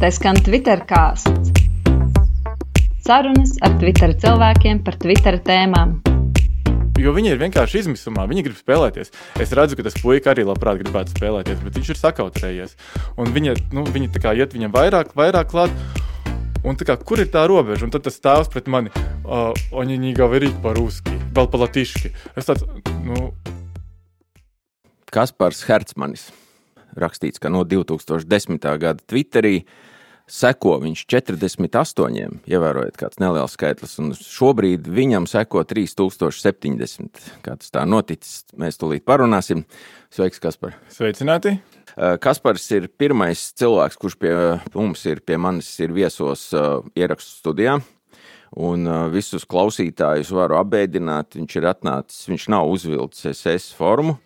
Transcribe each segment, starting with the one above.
Te skan Twitter kāsts. Sarunas ar Twitter cilvēkiem par Twitter tēmām. Jo viņi ir vienkārši izmisumā, viņi grib spēlēties. Es redzu, ka tas puika arī labprāt gribētu spēlēties, bet viņš ir sakautrējies. Un viņa, nu, viņa tā kā iet viņam vairāk, vairāk klāt. Un kā, kur ir tā robeža? Un tad tas stāvs pret mani. Uh, Oni не говорит по-русски, vēl pa latiški. Es tāds, nu, Kaspars Hertzmanis. Rakstīts, ka no 2010. gada Twitterī seko viņš 48, ievērojot kāds neliels skaitlis, un šobrīd viņam seko 3070. Kā tas tā noticis, mēs tūlīt parunāsim. Sveiks, Kaspar! sveicināti! Uh, Kaspars ir pirmais cilvēks, kurš pie mums ir, pie manis ir viesos uh, ierakstu studijā. Un uh, visus klausītājus varu apbēdināt, viņš ir atnācis, viņš nav uzvilcis SS formu,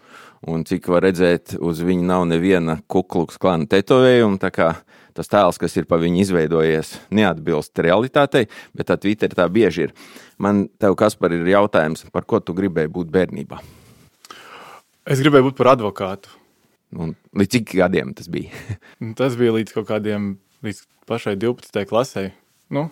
un cik var redzēt, uz viņa nav neviena kukluks klāna tetovējuma, tā kā tas tēls, kas ir pa viņu izveidojies, neatbilst realitātei, bet tā Twitter tā bieži ir. Man tev, Kaspar, ir jautājums, par ko tu gribēji būt bērnībā? Es gribēju būt par advokātu. Un līdz cik gadiem tas bija? Tas bija līdz kaut kādiem, līdz pašai 12. klasē. Nu,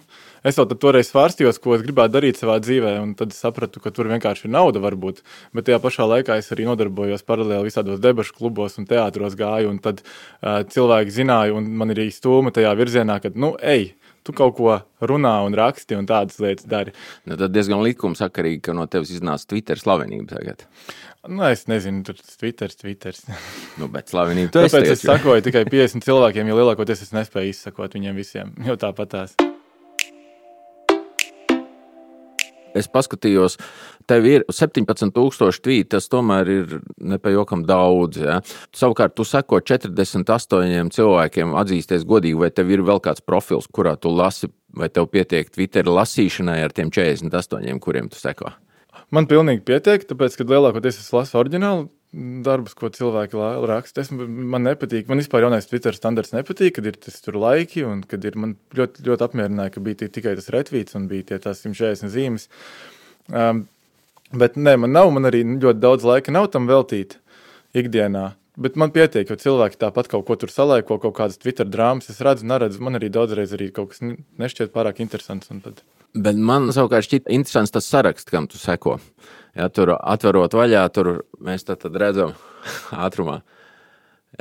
es jau toreiz svārstījos, ko es gribētu darīt savā dzīvē, un tad sapratu, ka tur vienkārši ir nauda, varbūt. Bet tajā pašā laikā es arī nodarbojos paralēli visādos debašu klubos un teātros gāju. Un tad uh, cilvēki zināja, un man ir arī stūma tajā virzienā, ka, nu, ej, tu kaut ko runā un raksti un tādas lietas dari. Nu, tad diezgan likumsakarīgi, ka no tevis iznāca Twitter slavenība tagad. Nu, es nezinu, tur tas Twitter, Twitter. Nu, bet slavenība Tāpēc es sakoju tikai 50 cilvēkiem, jo lielākoties es nespēju izsakot viņiem visiem. Jo tāpat Es paskatījos, tev ir 17,000 tvīti. Tas tomēr ir nepajokam daudz. Ja? Savukārt, tu seko 48 cilvēkiem, atzīsties godīgi, vai tev ir vēl kāds profils, kurā tu lasi, vai tev pietiek Twitter lasīšanai ar tiem 48, kuriem tu seko. Man pilnīgi pietiek, tāpēc, ka lielākoties es lasu oriģinālu darbus, ko cilvēki raksta. Es, man nepatīk, man vispār jaunais Twitter standarts nepatīk, kad ir tas tur laiki, un kad ir man ļoti, ļoti apmierināja, ka bija tikai tas retvīts un bija tie tās 140 zīmes. Um, bet nē, man nav, man arī ļoti daudz laika nav tam veltīt ikdienā. Bet man pietiek, jo cilvēki tāpat kaut ko tur salaiko, kaut kādas Twitter drāmas. Es redzu, neredzu, man arī daudzreiz arī kaut kas ne- nešķiet pārāk interesants. Tad... Bet man savukārt šķiet interesants tas saraksts, kam tu seko. Ja tur atverot vaļā, tur mēs tad, tad redzam ātrumā.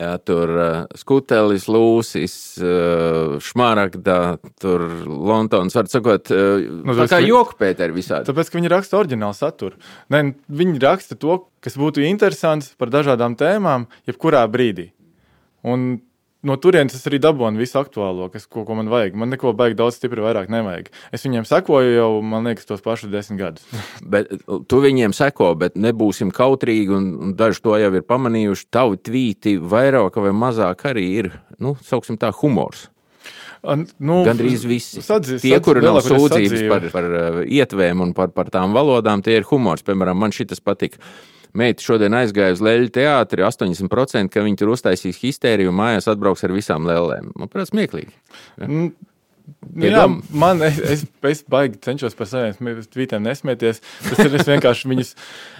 Ja, tur uh, skutelis, lūsis, uh, šmaragda, tur Londons, var sakot, uh, nu, tā kā vi- joku pēteri visādi. Tāpēc, ka viņi raksta oriģinālu saturu. Nē, viņi raksta to, kas būtu interesants par dažādām tēmām, jebkurā brīdī. Un no turienes es arī dabūju visu aktuālo, kas, ko, ko man vajag. Man neko baigi daudz stipri vairāk nevajag. Es viņiem sekoju jau, man liekas, tos pašus desmit gadus. Bet tu viņiem seko, bet nebūsim kautrīgi, un, un daži to jau ir pamanījuši. Tavi tvīti vairāk vai mazāk arī ir, nu, sauksim tā, humors. Un, nu, Gandrīz visi. Sadzi, tie, kuri nav sūdzības sadzīve. par, par uh, ietvēm un par, par tām valodām, tie ir humors. Piemēram, man šis patīk. Meita šodien aizgāja uz Leļu teātri, 80%, ka viņi tur uztaisīs histēriju un mājās atbrauks ar visām lēlēm. Manuprāt, smieklīgi. Nu, Pie Jā, man es, es, es baigi cenšos par saviem tvītiem nesmieties. Tas ir es vienkārši viņus.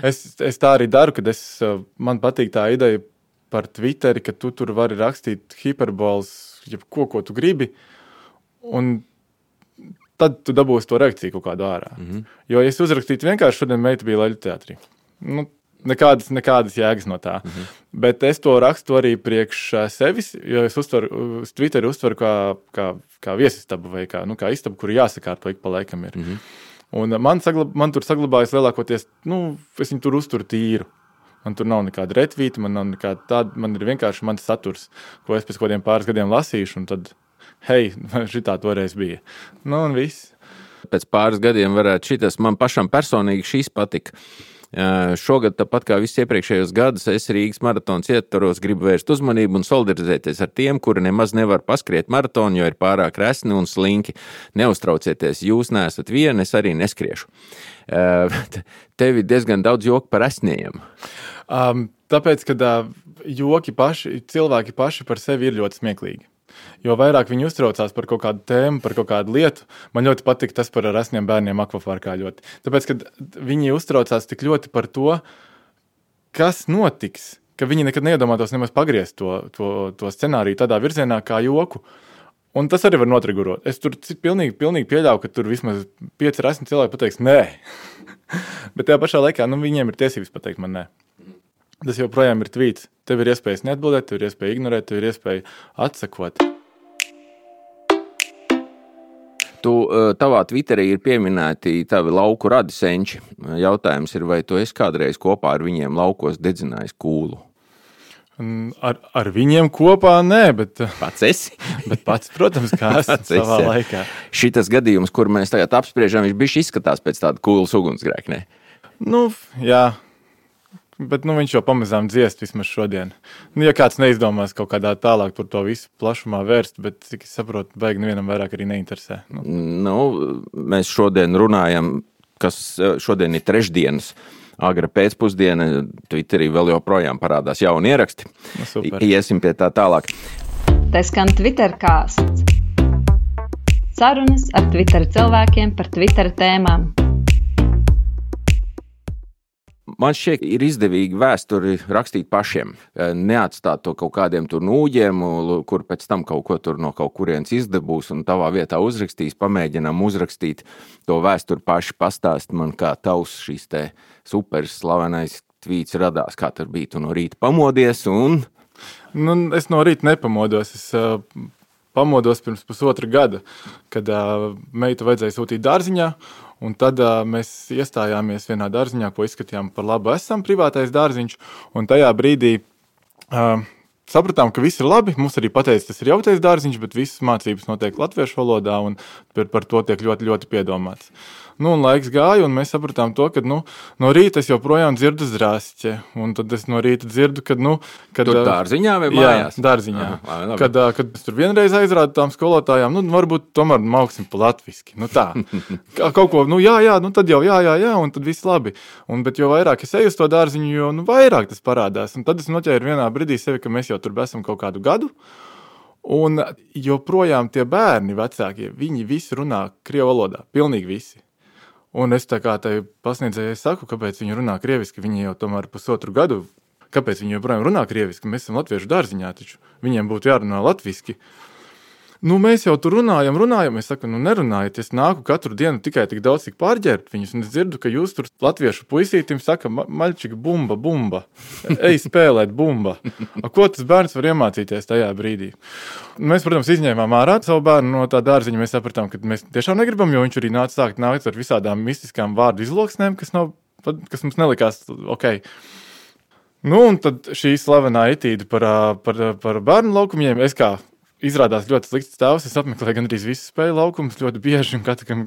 Es, es tā arī daru, kad es, uh, man patīk tā ideja par Twitteri, ka tu tur vari rakstīt hiperbols, jebko, ko tu gribi. Un tad tu dabūsi to reakciju kaut kādu ārā. Mm -hmm. Jo, ja es uzrakstītu vienkārši šodien meita bija Latvijas teātrī. Nu, Nekādas, nekādas jēgas no tā. Mm -hmm. Bet es to rakstu arī priekš sevis, jo es uztveru, uz Twitter uztveru kā, kā, kā viesistabu vai kā, nu, kā istabu, kur jāsakārto ik pa laikam. Ir. Mm -hmm. Un man, saglab, man tur saglabājas lielākoties, nu, es viņu tur uzturu tīru. Man tur nav nekāda retvīta, man nav nekāda tāda, man ir vienkārši mans saturs, ko es pēc kaut kādiem pāris gadiem lasīšu, un tad, hei, šī tā toreiz bija. Nu, un viss. Pēc pāris gadiem varētu šitas man pašam personīgi šīs patika. Šogad, tāpat kā visus iepriekšējos gadus, es Rīgas maratona ietvaros gribu vērst uzmanību un solidarizēties ar tiem, kuri nemaz nevar paskriet maratonu, jo ir pārāk resni un slinki. Neuztraucieties, jūs neesat vieni, es arī neskriešu. Tev ir diezgan daudz joku par esniem. Um, tāpēc, ka uh, joki paši, cilvēki paši par sevi ir ļoti smieklīgi. Jo vairāk viņi uztraucās par kaut kādu tēmu, par kaut kādu lietu, man ļoti patīk tas par rasniem bērniem akvaparkā. Ļoti. Tāpēc, kad viņi uztraucās tik ļoti par to, kas notiks, ka viņi nekad neiedomātos nemaz pagriezt to, to, to scenāriju tādā virzienā kā joku. Un tas arī var notrigurot. Es tur pilnīgi, pilnīgi pieļauju, ka tur vismaz 5 ar 10 cilvēki pateiks, nē. Bet tajā pašā laikā nu, viņiem ir tiesības pateikt, man nē. Tas joprojām ir tvīts. Tev ir iespējas neatbildēt, tev ir iespēja ignorēt, tev ir iespēja atsakot. Tu, tavā Twitterī ir pieminēti tavi lauku radisenči. Jautājums ir, vai tu esi kādreiz kopā ar viņiem laukos dedzinājis kūlu? Ar, ar viņiem kopā nē, bet pats esi. bet pats, protams, kā esmu savā esi. laikā. Šitas gadījums, kur mēs tagad apspriežam, viņš bija izskatās pēc tāda kūlas ugunsgrēknē. Nu, jā. Bet nu, viņš jau pamazām dziest vismaz šodien. Nu, ja kāds neizdomās kaut kādā tālāk par to visu plašumā vērst, bet cik es saprotu, beig nevienam vairāk arī neinteresē. Nu. Nu, mēs šodien runājam, kas šodien ir trešdienas. Agra pēcpusdiena. Twitterī vēl joprojām parādās jauni ieraksti. Nu, super. Iesim pie tā tālāk. Tas skan Twitter kāsts. Sarunas ar Twitter cilvēkiem par Twitter tēmām. Man šķiet, ir izdevīgi vēsturi rakstīt pašiem. Eh, neatstāt to kaut kādiem tur nūģiem, kur pēc tam kaut ko tur no kaut kurienes izdabūs un tavā vietā uzrakstīs. Pamēģinām uzrakstīt to vēsturi paši, pastāst man, kā tavs šīs te super slavenais tvīts radās, kā tur bija. Tu no rīta pamodies un. Nu, es no rīta nepamodos. Es, uh, pamodos pirms pusotra gada, kad uh, meitu vajadzēja sūtīt dārziņā. Un tad uh, mēs iestājāmies vienā dārziņā, ko izskatījām par labu. Esam privātais dārziņš, un tajā brīdī uh, sapratām, ka viss ir labi. Mums arī pateica, tas ir jautais dārziņš, bet visas mācības notiek latviešu valodā, un par, par to tiek ļoti, ļoti piedomāts. Nu, un laiks gāja, un mēs sapratām to, ka nu, no rīta es joprojām dzirdu zrāsķi. Un tad es no rīta dzirdu, ka. Nu, kad, tur dārziņā vai mājās? Jā, dārziņā. Aha, kad, kad es tur vienreiz aizrādu tām skolotājām, nu, varbūt tomēr mauksim latviski. Nu, tā. Kaut ko, nu, jā, jā, nu, tad jau jā, jā, jā, un tad viss labi. Un, bet jo vairāk es eju uz to dārziņu, jo nu, vairāk tas parādās. Un tad es noķēru vienā brīdī sevi, ka mēs jau tur esam kaut kādu gadu. Un joprojām tie bērni, vecākie, viņi visi runā krievu valodā. Pilnīgi visi. Un es tā kā tai pasniedzējai saku, kāpēc viņi runā krieviski. Viņi jau tomēr pusotru gadu, kāpēc viņi joprojām runā krieviski. Mēs esam latviešu dārziņā, taču viņiem būtu jārunā latviski. Nu, mēs jau tur runājam, runājam. Es saku, nu, nerunājiet. Es nāku katru dienu tikai tik daudz, cik pārģērbt viņus. Un es dzirdu, ka jūs tur latviešu puisītim saka, maļķīgi, bumba, bumba. Ej, spēlēt, bumba. A, ko tas bērns var iemācīties tajā brīdī? Mēs, protams, izņēmām ārā savu bērnu no tā dārziņa. Mēs sapratām, ka mēs tiešām negribam, jo viņš arī nāca sākt nākt ar visādām mistiskām vārdu izloksnēm, kas, nav, kas mums nelikās ok. Nu, un tad šī slavenā etīde par, par, par bērnu laukumiem. Es kā izrādās ļoti slikts tēvs. Es apmeklēju gandrīz visus spēļu laukumus ļoti bieži un katru,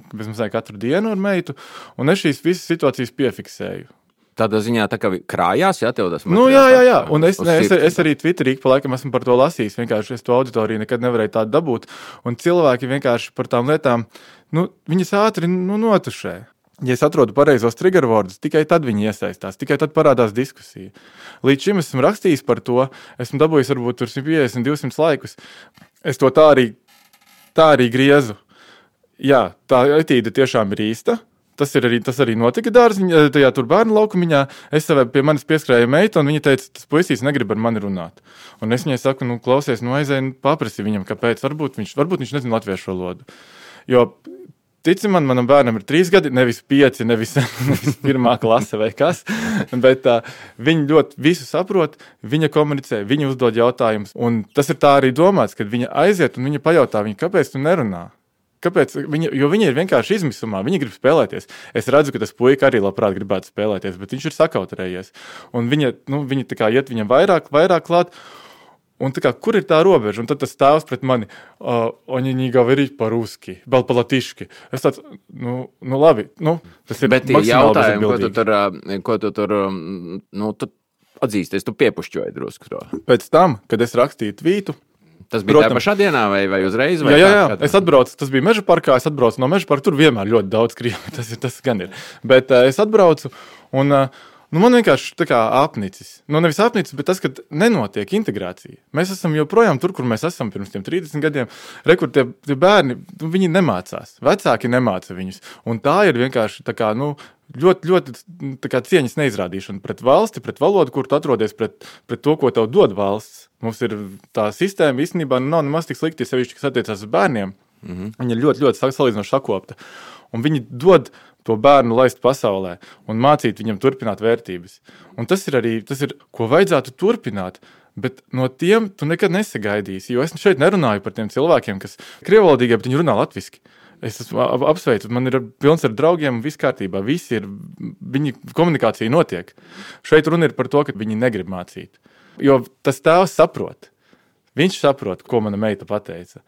katru dienu ar meitu. Un es šīs visas situācijas piefiksēju. Tādā ziņā tā kā krājās, ja tev tas nu, jā, jā, jā. Un es, ne, es, es arī Twitterī pa laikam esmu par to lasījis. Vienkārši es to auditoriju nekad nevarēju tādu dabūt. Un cilvēki vienkārši par tām lietām, nu, viņas ātri nu, notušē. Ja es atrodu pareizos trigger vārdus, tikai tad viņi iesaistās, tikai tad parādās diskusija. Līdz šim esmu rakstījis par to, esmu dabūjis varbūt 150, 200 laikus. Es to tā arī, tā arī griezu. Jā, tā etīde tiešām ir īsta. Tas, ir arī, tas arī notika dārziņā, tajā tur bērnu laukumā. Es savai pie manis pieskrēju meitu, un viņa teica, tas puisis negrib ar mani runāt. Un es viņai saku, nu, klausies, nu, aizēj, paprasti viņam, kāpēc. Varbūt viņš, varbūt viņš nezina latviešu valodu. Jo Tici man, manam bērnam ir trīs gadi, nevis pieci, nevis, nevis pirmā klase vai kas. Bet uh, viņi ļoti visu saprot, viņa komunicē, viņa uzdod jautājumus. Un tas ir tā arī domāts, kad viņa aiziet un viņa pajautā, viņa, kāpēc tu nerunā. Kāpēc? Viņa, jo viņi ir vienkārši izmisumā, viņi grib spēlēties. Es redzu, ka tas puika arī labprāt gribētu spēlēties, bet viņš ir sakautrējies. Un viņa, nu, viņa tā kā iet viņam vairāk, vairāk klāt. Un kā, kur ir tā robeža? Un tad tas tēvs pret mani, uh, oni не говорить по-русски, vēl pa latiški. Es tāds, nu, nu labi, nu, tas ir. Bet jautājumi, ko tu tur, ko tu tur, nu, tu atzīsties, tu piepušķoji drusku to. Pēc tam, kad es rakstīju tvītu, Tas bija Protams, pašā dienā, vai, vai uzreiz? Vai jā, jā, jā. es atbraucu. Tas bija meža parkā. Es atbraucu no meža parka. Tur vienmēr ļoti daudz krievu. Tas, tas gan ir. Bet uh, es atbraucu un uh, Nu, man vienkārši kā apnicis. Nu, nevis apnicis, bet tas, ka nenotiek integrācija. Mēs esam joprojām tur, kur mēs esam pirms 30 gadiem. Rekur tie, tie bērni, nu, viņi nemācās. Vecāki nemāca viņus. Un tā ir vienkārši tā kā, nu, ļoti, ļoti kā, cieņas neizrādīšana pret valsti, pret valodu, kur tu atrodies, pret, pret to, ko tev dod valsts. Mums ir tā sistēma īstenībā nav nemaz tik slikti, sevišķi, kas attiecās uz bērniem. Mm -hmm. Viņa ir ļoti, ļoti salīdzinoši sakopta. Un viņi dod to bērnu laist pasaulē un mācīt viņam turpināt vērtības. Un tas ir arī tas, ir, ko vajadzētu turpināt. Bet no tiem tu nekad nesagaidīsi. Jo es šeit nerunāju par tiem cilvēkiem, kas ir krievalodīgi, bet viņi runā latviešu. Es esmu apsveicu, man ir pilns ar draugiem, viss kārtībā. Visi ir, viņa komunikācija notiek. Šeit runa ir par to, ka viņi negrib mācīt. Jo tas tēvs saprot. Viņš saprot, ko mana meita pateica.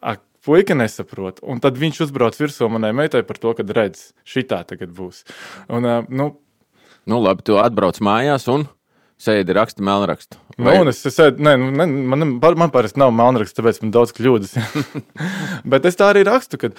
Ak, puika nesaprot. Un tad viņš uzbrauc virsū manai meitai par to, ka redz, šī tā tagad būs. Un, nu, nu, labi, tu atbrauc mājās un sēdi raksta melnrakstu. Nu, Vai... Nu, es sēdu, ne, nu, ne, man, man parasti nav melnraksts, tāpēc man daudz kļūdas. Bet es tā arī rakstu, ka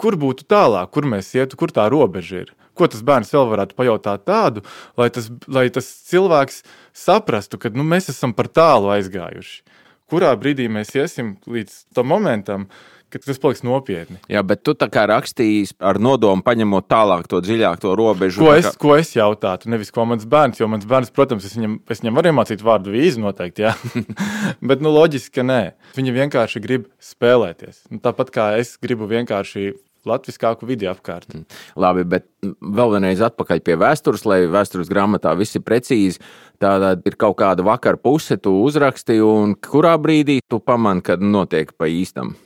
kur būtu tālāk, kur mēs ietu, kur tā robeža ir. Ko tas bērns vēl varētu pajautāt tādu, lai tas, lai tas cilvēks saprastu, ka nu, mēs esam par tālu aizgājuši. Kurā brīdī mēs iesim līdz tam momentam, kad ka tas paliks nopietni. Jā, bet tu tā kā rakstīji ar nodomu, paņemot tālāk to dziļāk to robežu. Ko es, kā... ko es jautātu? Nevis ko mans bērns, jo mans bērns, protams, es viņam, es viņam varu iemācīt vārdu vīzu noteikti, jā. bet nu loģiski, ka nē. Viņi vienkārši grib spēlēties. Nu, tāpat kā es gribu vienkārši latviskāku vidi apkārt. Mm. Labi, bet vēl vienreiz atpakaļ pie vēstures, lai vēstures grāmatā viss ir precīzi. Tāda ir kaut kāda vakara puse, tu uzraksti, un kurā brīdī tu pamani, kad notiek pa īstam?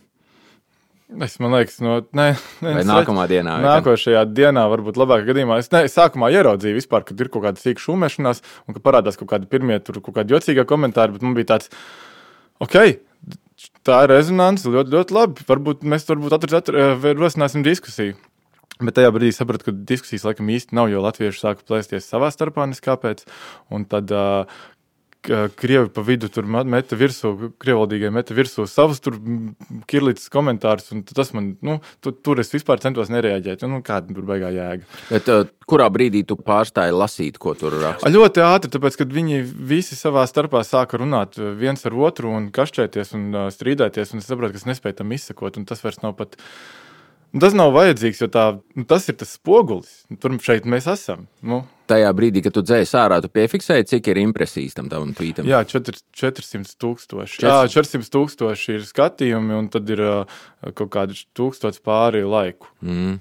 Es domāju, no ne, ne, Vai nākamā dienā. Nākošajā dienā, varbūt labākā gadījumā, es, ne, sākumā ieraudzīju, vispār, kad ir kaut kāda sīka šūmešanās, un ka parādās kaut kādi pirmie, tur kaut kādi jocīgi komentāri. Bet man bija tāds, ok, tā ir rezonance, ļoti, ļoti labi. Varbūt mēs varbūt atrast, rosināsim diskusiju. Bet tajā brīdī sapratu, ka diskusijas laikam īsti nav, jo latvieši sāka plēsties savā starpā, neskāpēc. Un tad uh, Krievi pa vidu tur meta virsū, krievaldīgie meta virsū savus tur kirlītas komentārus, un tas man, nu, tu, tur es vispār centos nereaģēt, nu, kāda tur baigā jēga. Bet uh, kurā brīdī tu pārstāji lasīt, ko tur raksta? Ļoti ātri, tāpēc, kad viņi visi savā starpā sāka runāt viens ar otru un kašķēties un uh, strīdēties, un es saprotu, ka es nespēju tam izsekot, un tas vairs nav pat. Tas nav vajadzīgs, jo tā, nu, tas ir tas spogulis. Tur šeit mēs esam. Nu, tajā brīdī, kad tu dzēsi ārā, tu piefiksēji, cik ir impresijas tam tavam tvītam? Jā, 400 tūkstoši. Jā, 400 tūkstoši ir skatījumi, un tad ir uh, kaut kādi tūkstoši pāri laiku. Mm.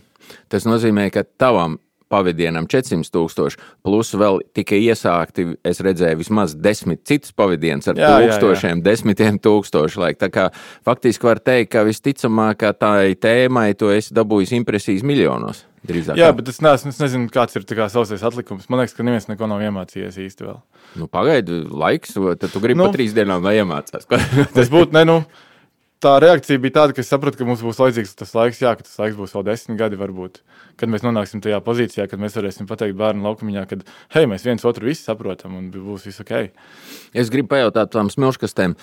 Tas nozīmē, ka tavam pavadienam 400 tūkstoši, plus vēl tika iesākti, es redzēju, vismaz desmit citus pavadienus ar jā, tūkstošiem, jā, jā. desmitiem tūkstošu laiku. Tā kā faktiski var teikt, ka visticamāk, tā tēmai tu esi dabūjis impresijas miljonos. Drīzāk. Jā, bet es, neesmu, es nezinu, kāds ir kā sausais atlikums. Man liekas, ka neviens neko nav iemācījies īsti vēl. Nu, Pagaidu laiks, tad tu gribi nu, pa trīs dienām lai iemācās. tas būtu, ne, nu, tā reakcija bija tāda, ka es sapratu, ka mums būs vajadzīgs tas laiks, jā, ka tas laiks būs vēl desmit gadi varbūt kad mēs nonāksim tajā pozīcijā, kad mēs varēsim pateikt bērnu laukumiņā, ka, hei, mēs viens otru visi saprotam un būs viss ok. Es gribu pajautāt tām smilškastēm,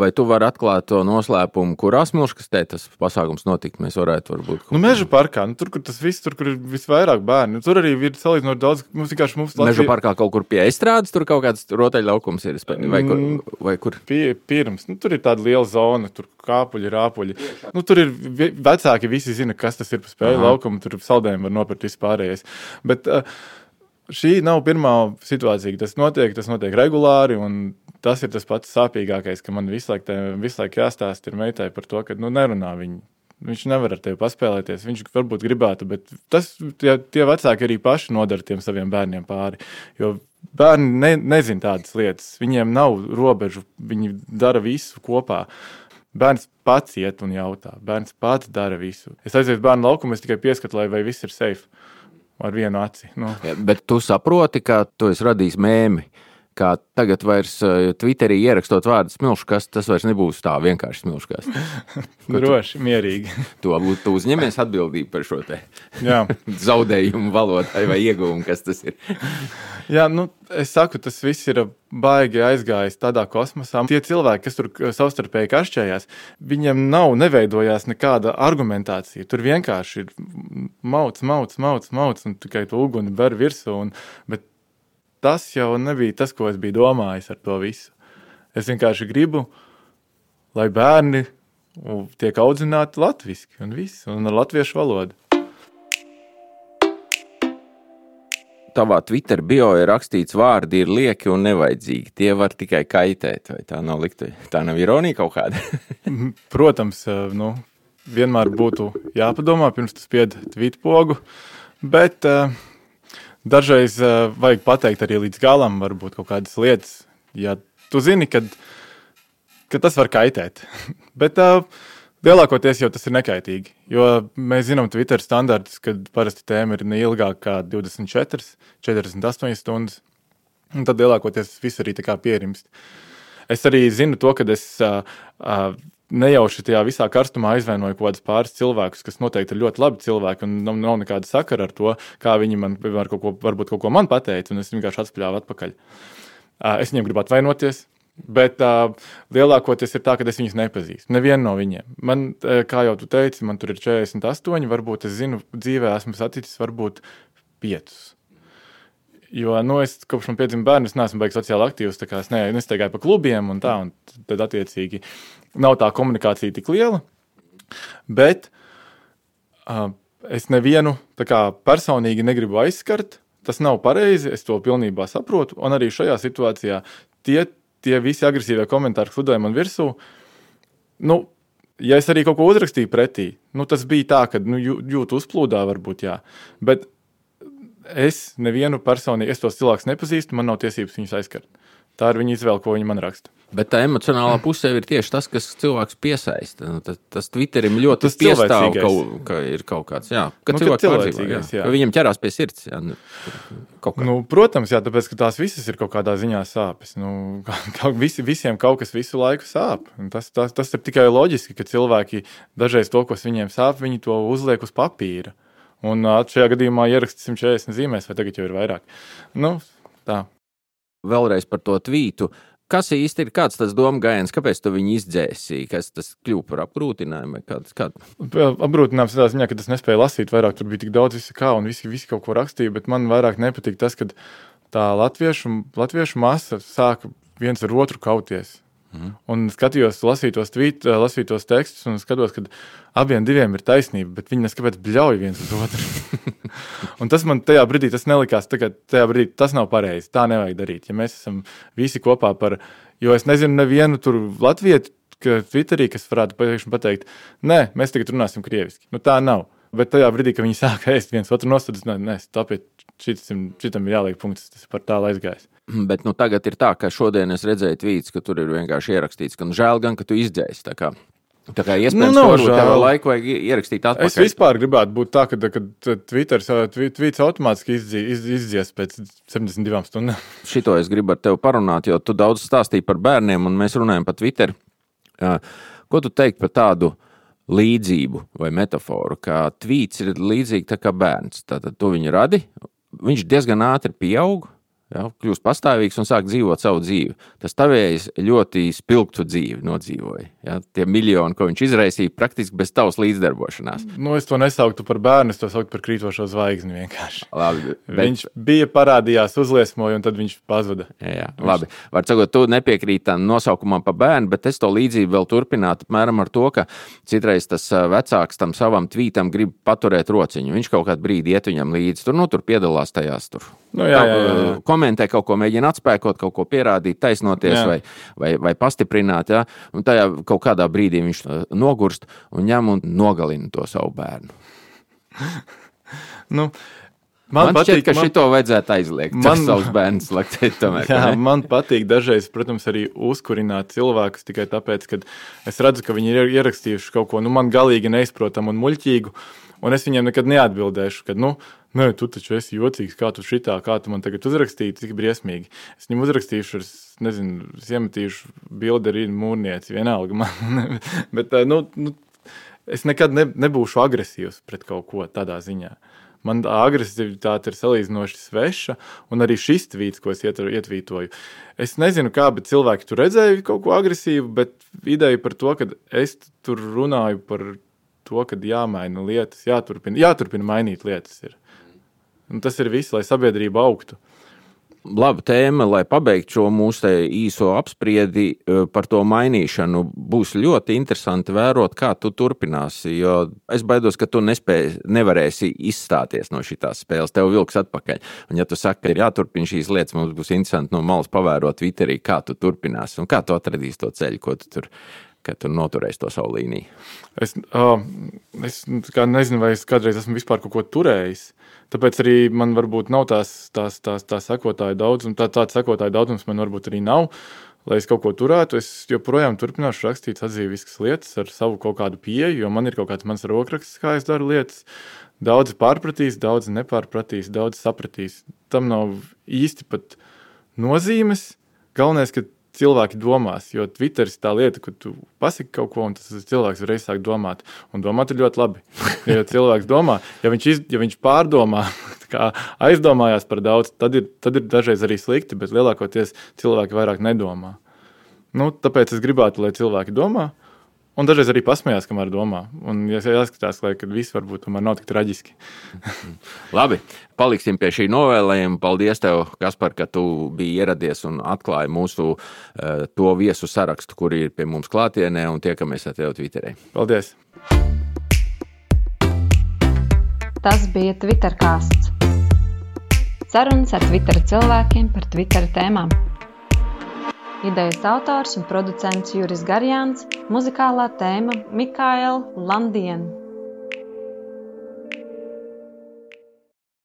vai tu vari atklāt to noslēpumu, kurā smilškastē tas pasākums notikt? Mēs varētu varbūt. Nu, meža parkā, nu, tur, kur tas viss, tur, kur ir visvairāk bērnu, tur arī ir salīdzinot daudz, mums vienkārši mums Latvija... Meža parkā kaut kur pie estrādes, tur kaut kāds rotaļlaukums ir, vai kur? Mm, vai kur? Pie, pirms, nu, tur ir tāda liela zona, tur kāpuļi, rāpuļi. Nu, tur ir vecāki, visi zina, kas tas ir pa spēļu laukumu, tur saldē zaudējumu var nopirkt vispārējais. Bet uh, šī nav pirmā situācija, kad tas notiek, tas notiek regulāri. Tas ir tas pats sāpīgākais, ka man visu laiku, visu laiku jāstāsta meitai par to, ka nu, nerunā viņa. Viņš nevar ar tevi paspēlēties. Viņš varbūt gribētu, bet tas, tie, tie vecāki arī paši nodara tiem saviem bērniem pāri. Jo bērni ne, nezina tādas lietas. Viņiem nav robežu, viņi dara visu kopā. Uh, Bērns pats iet un jautā. Bērns pats dara visu. Es aizietu bērnu laukumu, es tikai pieskatu, lai viss ir safe ar vienu aci. Nu. Ja, bet tu saproti, ka tu esi radījis mēmiju kā tagad vairs uh, Twitterī ierakstot vārdu smilškas, tas vairs nebūs tā vienkārši smilškas. Droši, mierīgi. To būtu uzņemies atbildību par šo zaudējumu valodai vai ieguvumu, kas tas ir. Jā, nu, es saku, tas viss ir baigi aizgājis tādā kosmosā. Tie cilvēki, kas tur savstarpēji kašķējās, viņiem nav neveidojās nekāda argumentācija. Tur vienkārši ir mauts, mauts, mauts, mauts un tikai to uguni ber virsū. Un, bet tas jau nebija tas, ko es biju domājis ar to visu. Es vienkārši gribu, lai bērni tiek audzināti latviešu un, viss, un ar latviešu valodu. Tavā Twitter bio ir rakstīts, vārdi ir lieki un nevajadzīgi. Tie var tikai kaitēt. Vai tā nav likta? Tā nav ironija kaut kāda. Protams, nu, vienmēr būtu jāpadomā pirms tas spied tvītu pogu, bet uh, dažreiz uh, vajag pateikt arī līdz galam, varbūt kaut kādas lietas, ja tu zini, kad, ka tas var kaitēt. bet uh, lielākoties jau tas ir nekaitīgi, jo mēs zinām Twitter standartus, kad parasti tēma ir neilgāk kā 24, 48 stundas, un tad lielākoties viss arī pierimst. Es arī zinu to, ka es uh, uh, nejauši tajā visā karstumā aizvainoju kaut kādus pāris cilvēkus, kas noteikti ir ļoti labi cilvēki, un nav, nav nekāda sakara ar to, kā viņi man var kaut ko, varbūt kaut ko man pateica, un es vienkārši atspļāvu atpakaļ. Es viņiem gribu atvainoties. Bet uh, lielākoties ir tā, ka es viņus nepazīstu. Nevienu no viņiem. Man, kā jau tu teici, man tur ir 48, varbūt es zinu, dzīvē esmu saticis varbūt 5. Jo nu, es kopš man piedzima bērns, neesmu beigas sociāli aktīvs. Es ne, nestaigāju pa klubiem un tā, un tad attiecīgi nav tā komunikācija tik liela. Bet uh, es nevienu kā, personīgi negribu aizskart. Tas nav pareizi, es to pilnībā saprotu. Un arī šajā situācijā tie, tie visi agresīvie komentāri, kas lidoja man virsū, nu, ja es arī kaut ko uzrakstīju pretī, nu, tas bija tā, ka nu, jūtu uzplūdā, varbūt jā. Bet es nevienu personīgi, es tos cilvēkus nepazīstu, man nav tiesības viņus aizskart. Tā ir viņa izvēle, ko viņi man raksta. Bet tā emocionālā pusē ir tieši tas, kas cilvēks piesaista. Nu, tas, tas Twitterim ļoti tas piestāv, ka, ka ir kaut kāds, jā, ka nu, cilvēks pārdzīvo, jā, jā. Ka viņam ķerās pie sirds. Jā, nu, nu, protams, jā, tāpēc, ka tās visas ir kaut kādā ziņā sāpes. Nu, kaut, visi, visiem kaut kas visu laiku sāp. Tas, tas, tas ir tikai loģiski, ka cilvēki dažreiz to, kas viņiem sāp, viņi to uzliek uz papīra. Un šajā gadījumā ieraksts 140 zīmēs, vai tagad jau ir vairāk. Nu, tā vēlreiz par to tvītu. Kas īsti ir kāds tas domu gājiens, kāpēc tu viņu izdzēsīji? Kas tas kļuva par apgrūtinājumu? Kāds, kād? Apgrūtinājums tādā ziņā, ka es nespēju lasīt vairāk, tur bija tik daudz visi kā un visi, visi kaut ko rakstīja, bet man vairāk nepatīk tas, ka tā latviešu, latviešu masa sāka viens ar otru kauties. Mm. Un skatījos, lasīju tos, tvīt, lasīju tos tekstus, un skatos, ka abiem diviem ir taisnība, bet viņi neskapēc bļauj viens uz otru. un tas man tajā brīdī tas nelikās, tā, tajā brīdī tas nav pareizi. Tā nevajag darīt. Ja mēs esam visi kopā par, jo es nezinu nevienu tur latviešu, ka Twitterī, kas varētu pateikt, nē, mēs tagad runāsim krieviski. Nu, tā nav. Bet tajā brīdī, kad viņi sāka ēst viens otru nostādīt, nē, tāpēc šitam, šitam ir jāliek punkts, tas ir par tālu aizgājis. Bet nu, tagad ir tā, ka šodien es redzēju tvītus, ka tur ir vienkārši ierakstīts, ka nu, žēl gan, ka tu izdzēsi. Tā kā, tā kā iespējams, nu, ka tev laiku vajag ierakstīt atpakaļ. Es vispār gribētu būt tā, ka, ka Twitter tvīts automātiski izdzies, izdzies pēc 72 stundām. Šito es gribu ar tevi parunāt, jo tu daudz stāstīji par bērniem, un mēs runājam par Twitter. Ko tu teikt par tādu? līdzību vai metaforu, ka tvīts ir līdzīgs kā bērns. Tātad tu viņu radi, viņš diezgan ātri pieaug, ja, kļūst pastāvīgs un sāk dzīvot savu dzīvi. Tas tavējs ļoti spilgtu dzīvi nodzīvoja. Ja. Tie miljoni, ko viņš izraisīja, praktiski bez tavas līdzdarbošanās. Nu, es to nesauktu par bērnu, es to sauktu par krītošo zvaigzni vienkārši. Labi, bet... Viņš bija parādījās, uzliesmoja, un tad viņš pazuda. Jā, jā. Viņš... labi. Var sakot, tu nepiekrīti tam nosaukumam par bērnu, bet es to līdzību vēl turpinātu apmēram ar to, ka citreiz tas vecāks tam savam tvītam grib paturēt rociņu. Viņš kaut kādu brīdi iet viņam līdzi, tur, nu, tur piedalās tajās tur. Nu, jā, jā, jā. Komentē kaut ko, mēģina atspēkot, kaut ko pierādīt, taisnoties jā. vai, vai, vai pastiprināt. Ja? Un tajā kaut kādā brīdī viņš uh, nogurst un ņem un nogalina to savu bērnu. nu, Man, man patīk, šķiet, ka man, šito vajadzētu aizliegt. Man savus bērnus laktēt. Tomēr, jā, man patīk dažreiz, protams, arī uzkurināt cilvēkus tikai tāpēc, ka es redzu, ka viņi ir ierakstījuši kaut ko nu, man galīgi neizprotamu un muļķīgu. Un es viņiem nekad neatbildēšu, ka, nu, Nē, tu taču esi jocīgs, kā tu šitā, kā tu man tagad uzrakstīji, cik briesmīgi. Es viņam uzrakstīšu, es nezinu, es iemetīšu bildi arī mūrnieci, vienalga man. Bet, nu, nu, es nekad ne, nebūšu agresīvs pret kaut ko tādā ziņā. Man tā agresivitāte ir salīdzinoši sveša, un arī šis tvīts, ko es ietvītoju. Es nezinu, kā, bet cilvēki tur redzēja kaut ko agresīvu, bet ideja par to, ka es tur runāju par to, ka jāmaina lietas, jāturpina, jāturpina mainīt lietas. Ir. Un tas ir viss, lai sabiedrība augtu. Laba tēma, lai pabeigtu šo mūsu īso apspriedi eh, par to mainīšanu. Būs ļoti interesanti vērot, kā tu turpināsi. Jo es baidos, ka tu nespēj, nevarēsi izstāties no šīs spēles. Tev vilks atpakaļ. Un, ja tu saki, ka ir jāturpina šīs lietas, mums būs interesanti no malas pavērot Twitterī, kā tu turpināsi un kā tu atradīsi to ceļu, ko tu tur ka tu noturēsi to savu līniju? Es, uh, es nezinu, vai es kādreiz esmu vispār kaut ko turējis. Tāpēc arī man varbūt nav tās, tās, tās, tās sekotāju daudzums, tā, tāds sekotāju daudzums man varbūt arī nav. Lai es kaut ko turētu, es joprojām turpināšu rakstīt atzīviskas lietas ar savu kaut kādu pieeju, jo man ir kaut kāds mans rokraksts, kā es daru lietas. Daudzi pārpratīs, daudzi nepārpratīs, daudzi sapratīs. Tam nav īsti pat nozīmes. Galvenais, ka cilvēki domās. Jo Twitter ir tā lieta, ka tu pasaki kaut ko, un tas cilvēks varēs sākt domāt. Un domāt ir ļoti labi. Ja cilvēks domā, ja viņš, iz, ja viņš pārdomā, aizdomājās par daudz, tad ir, tad ir dažreiz arī slikti, bet lielākoties cilvēki vairāk nedomā. Nu, tāpēc es gribētu, lai cilvēki domā. Un dažreiz arī pasmējās, kamēr domā. Un ja jāskatās, lai viss varbūt nav tik traģiski. Labi, paliksim pie šī novēlējuma. Paldies, tev, Kaspar, ka tu biji ieradies un atklāji mūsu uh, to viesu sarakstu, kuri ir pie mums klātienē, un tiekamies ar tevi Twitterī. Paldies! Tas bija Twitter kāsts. Sarunas ar Twitter cilvēkiem par Twitter tēmām. Idejas autors un producents Juris Garjāns, muzikālā tēma Mikaela Landiena.